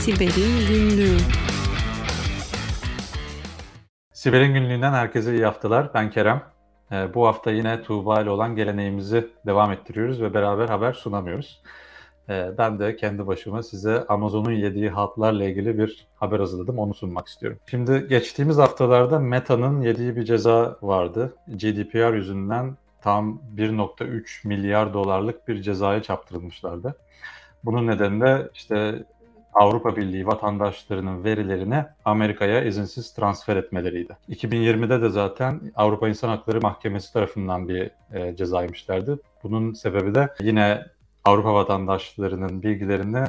Siber'in Günlüğü Siber'in Günlüğü'nden herkese iyi haftalar. Ben Kerem. Ee, bu hafta yine Tuğba ile olan geleneğimizi devam ettiriyoruz ve beraber haber sunamıyoruz. Ee, ben de kendi başıma size Amazon'un yediği hatlarla ilgili bir haber hazırladım. Onu sunmak istiyorum. Şimdi geçtiğimiz haftalarda Meta'nın yediği bir ceza vardı. GDPR yüzünden tam 1.3 milyar dolarlık bir cezaya çarptırılmışlardı. Bunun nedeni de işte Avrupa Birliği vatandaşlarının verilerini Amerika'ya izinsiz transfer etmeleriydi. 2020'de de zaten Avrupa İnsan Hakları Mahkemesi tarafından bir e, cezaymışlardı. Bunun sebebi de yine Avrupa vatandaşlarının bilgilerini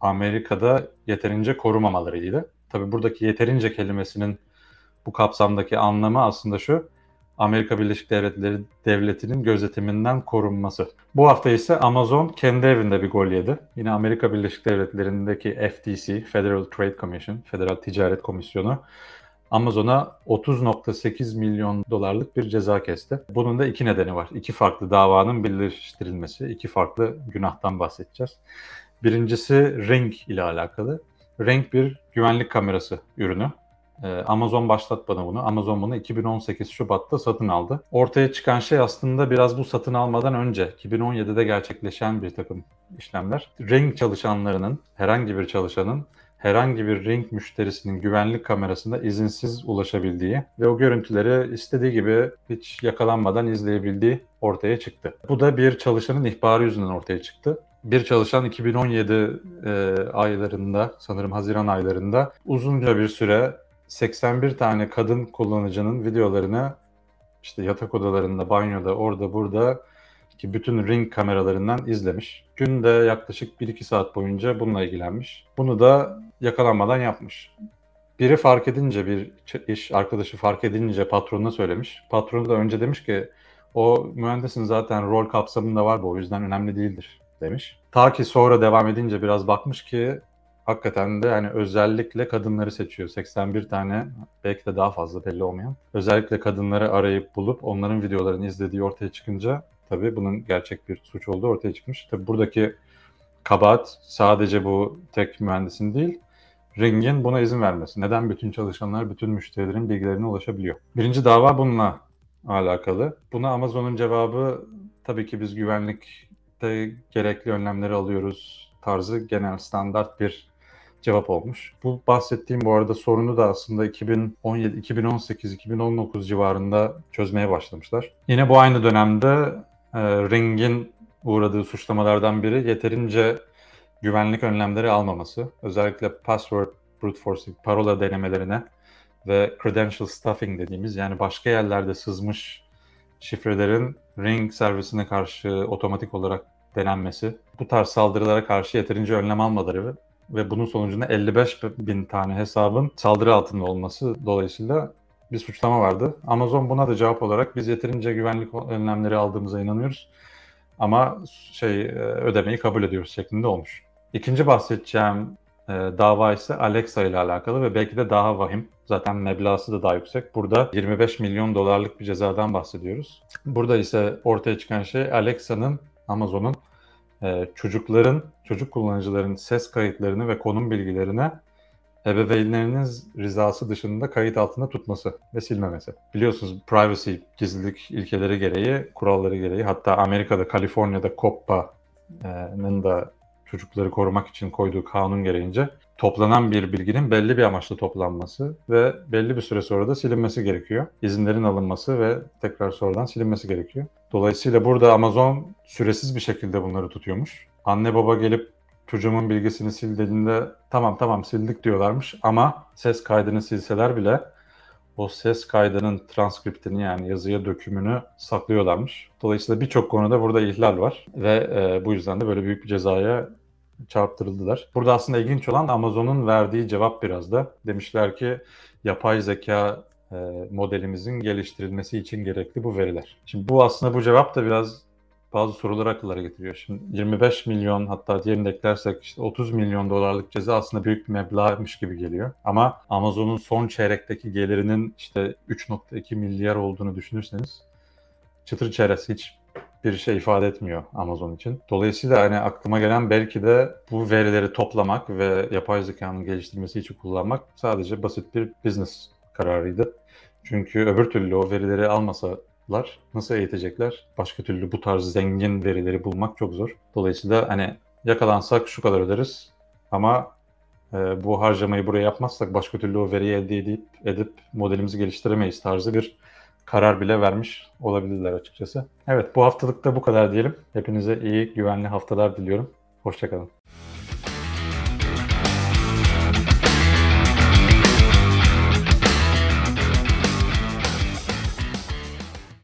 Amerika'da yeterince korumamalarıydı. Tabi buradaki yeterince kelimesinin bu kapsamdaki anlamı aslında şu. Amerika Birleşik Devletleri Devleti'nin gözetiminden korunması. Bu hafta ise Amazon kendi evinde bir gol yedi. Yine Amerika Birleşik Devletleri'ndeki FTC, Federal Trade Commission, Federal Ticaret Komisyonu Amazon'a 30.8 milyon dolarlık bir ceza kesti. Bunun da iki nedeni var. İki farklı davanın birleştirilmesi, iki farklı günahtan bahsedeceğiz. Birincisi Ring ile alakalı. Ring bir güvenlik kamerası ürünü. Ee, Amazon başlatmadı bunu. Amazon bunu 2018 Şubat'ta satın aldı. Ortaya çıkan şey aslında biraz bu satın almadan önce 2017'de gerçekleşen bir takım işlemler. Ring çalışanlarının, herhangi bir çalışanın herhangi bir Ring müşterisinin güvenlik kamerasında izinsiz ulaşabildiği ve o görüntüleri istediği gibi hiç yakalanmadan izleyebildiği ortaya çıktı. Bu da bir çalışanın ihbarı yüzünden ortaya çıktı. Bir çalışan 2017 e, aylarında, sanırım Haziran aylarında uzunca bir süre 81 tane kadın kullanıcının videolarını işte yatak odalarında, banyoda, orada, burada ki bütün ring kameralarından izlemiş. Günde yaklaşık 1-2 saat boyunca bununla ilgilenmiş. Bunu da yakalanmadan yapmış. Biri fark edince, bir iş arkadaşı fark edince patronuna söylemiş. Patronu da önce demiş ki o mühendisin zaten rol kapsamında var bu o yüzden önemli değildir demiş. Ta ki sonra devam edince biraz bakmış ki hakikaten de hani özellikle kadınları seçiyor. 81 tane belki de daha fazla belli olmayan. Özellikle kadınları arayıp bulup onların videolarını izlediği ortaya çıkınca tabii bunun gerçek bir suç olduğu ortaya çıkmış. Tabii buradaki kabahat sadece bu tek mühendisin değil, Ring'in buna izin vermesi. Neden bütün çalışanlar bütün müşterilerin bilgilerine ulaşabiliyor? Birinci dava bununla alakalı. Buna Amazon'un cevabı tabii ki biz güvenlikte gerekli önlemleri alıyoruz tarzı genel standart bir cevap olmuş. Bu bahsettiğim bu arada sorunu da aslında 2017, 2018, 2019 civarında çözmeye başlamışlar. Yine bu aynı dönemde e, Ring'in uğradığı suçlamalardan biri yeterince güvenlik önlemleri almaması. Özellikle password brute forcing, parola denemelerine ve credential stuffing dediğimiz yani başka yerlerde sızmış şifrelerin Ring servisine karşı otomatik olarak denenmesi. Bu tarz saldırılara karşı yeterince önlem almaları ve bunun sonucunda 55 bin tane hesabın saldırı altında olması dolayısıyla bir suçlama vardı. Amazon buna da cevap olarak biz yeterince güvenlik önlemleri aldığımıza inanıyoruz ama şey e, ödemeyi kabul ediyoruz şeklinde olmuş. İkinci bahsedeceğim e, dava ise Alexa ile alakalı ve belki de daha vahim. Zaten meblası da daha yüksek. Burada 25 milyon dolarlık bir cezadan bahsediyoruz. Burada ise ortaya çıkan şey Alexa'nın, Amazon'un e, çocukların, çocuk kullanıcıların ses kayıtlarını ve konum bilgilerini ebeveynleriniz rızası dışında kayıt altında tutması ve silmemesi. Biliyorsunuz privacy, gizlilik ilkeleri gereği, kuralları gereği hatta Amerika'da, Kaliforniya'da COPPA'nın da çocukları korumak için koyduğu kanun gereğince toplanan bir bilginin belli bir amaçla toplanması ve belli bir süre sonra da silinmesi gerekiyor. İzinlerin alınması ve tekrar sonradan silinmesi gerekiyor. Dolayısıyla burada Amazon süresiz bir şekilde bunları tutuyormuş. Anne baba gelip çocuğumun bilgisini sil dediğinde tamam tamam sildik diyorlarmış ama ses kaydını silseler bile o ses kaydının transkriptini yani yazıya dökümünü saklıyorlarmış. Dolayısıyla birçok konuda burada ihlal var ve e, bu yüzden de böyle büyük bir cezaya çarptırıldılar. Burada aslında ilginç olan Amazon'un verdiği cevap biraz da. Demişler ki yapay zeka e, modelimizin geliştirilmesi için gerekli bu veriler. Şimdi bu aslında bu cevap da biraz bazı soruları akıllara getiriyor. Şimdi 25 milyon hatta diğerini eklersek işte 30 milyon dolarlık ceza aslında büyük bir meblağmış gibi geliyor. Ama Amazon'un son çeyrekteki gelirinin işte 3.2 milyar olduğunu düşünürseniz çıtır çerez hiç bir şey ifade etmiyor Amazon için. Dolayısıyla hani aklıma gelen belki de bu verileri toplamak ve yapay zekanın geliştirmesi için kullanmak sadece basit bir business kararıydı. Çünkü öbür türlü o verileri almasalar nasıl eğitecekler? Başka türlü bu tarz zengin verileri bulmak çok zor. Dolayısıyla hani yakalansak şu kadar öderiz ama e, bu harcamayı buraya yapmazsak başka türlü o veriyi elde edip, edip modelimizi geliştiremeyiz tarzı bir karar bile vermiş olabilirler açıkçası. Evet bu haftalık da bu kadar diyelim. Hepinize iyi güvenli haftalar diliyorum. Hoşçakalın.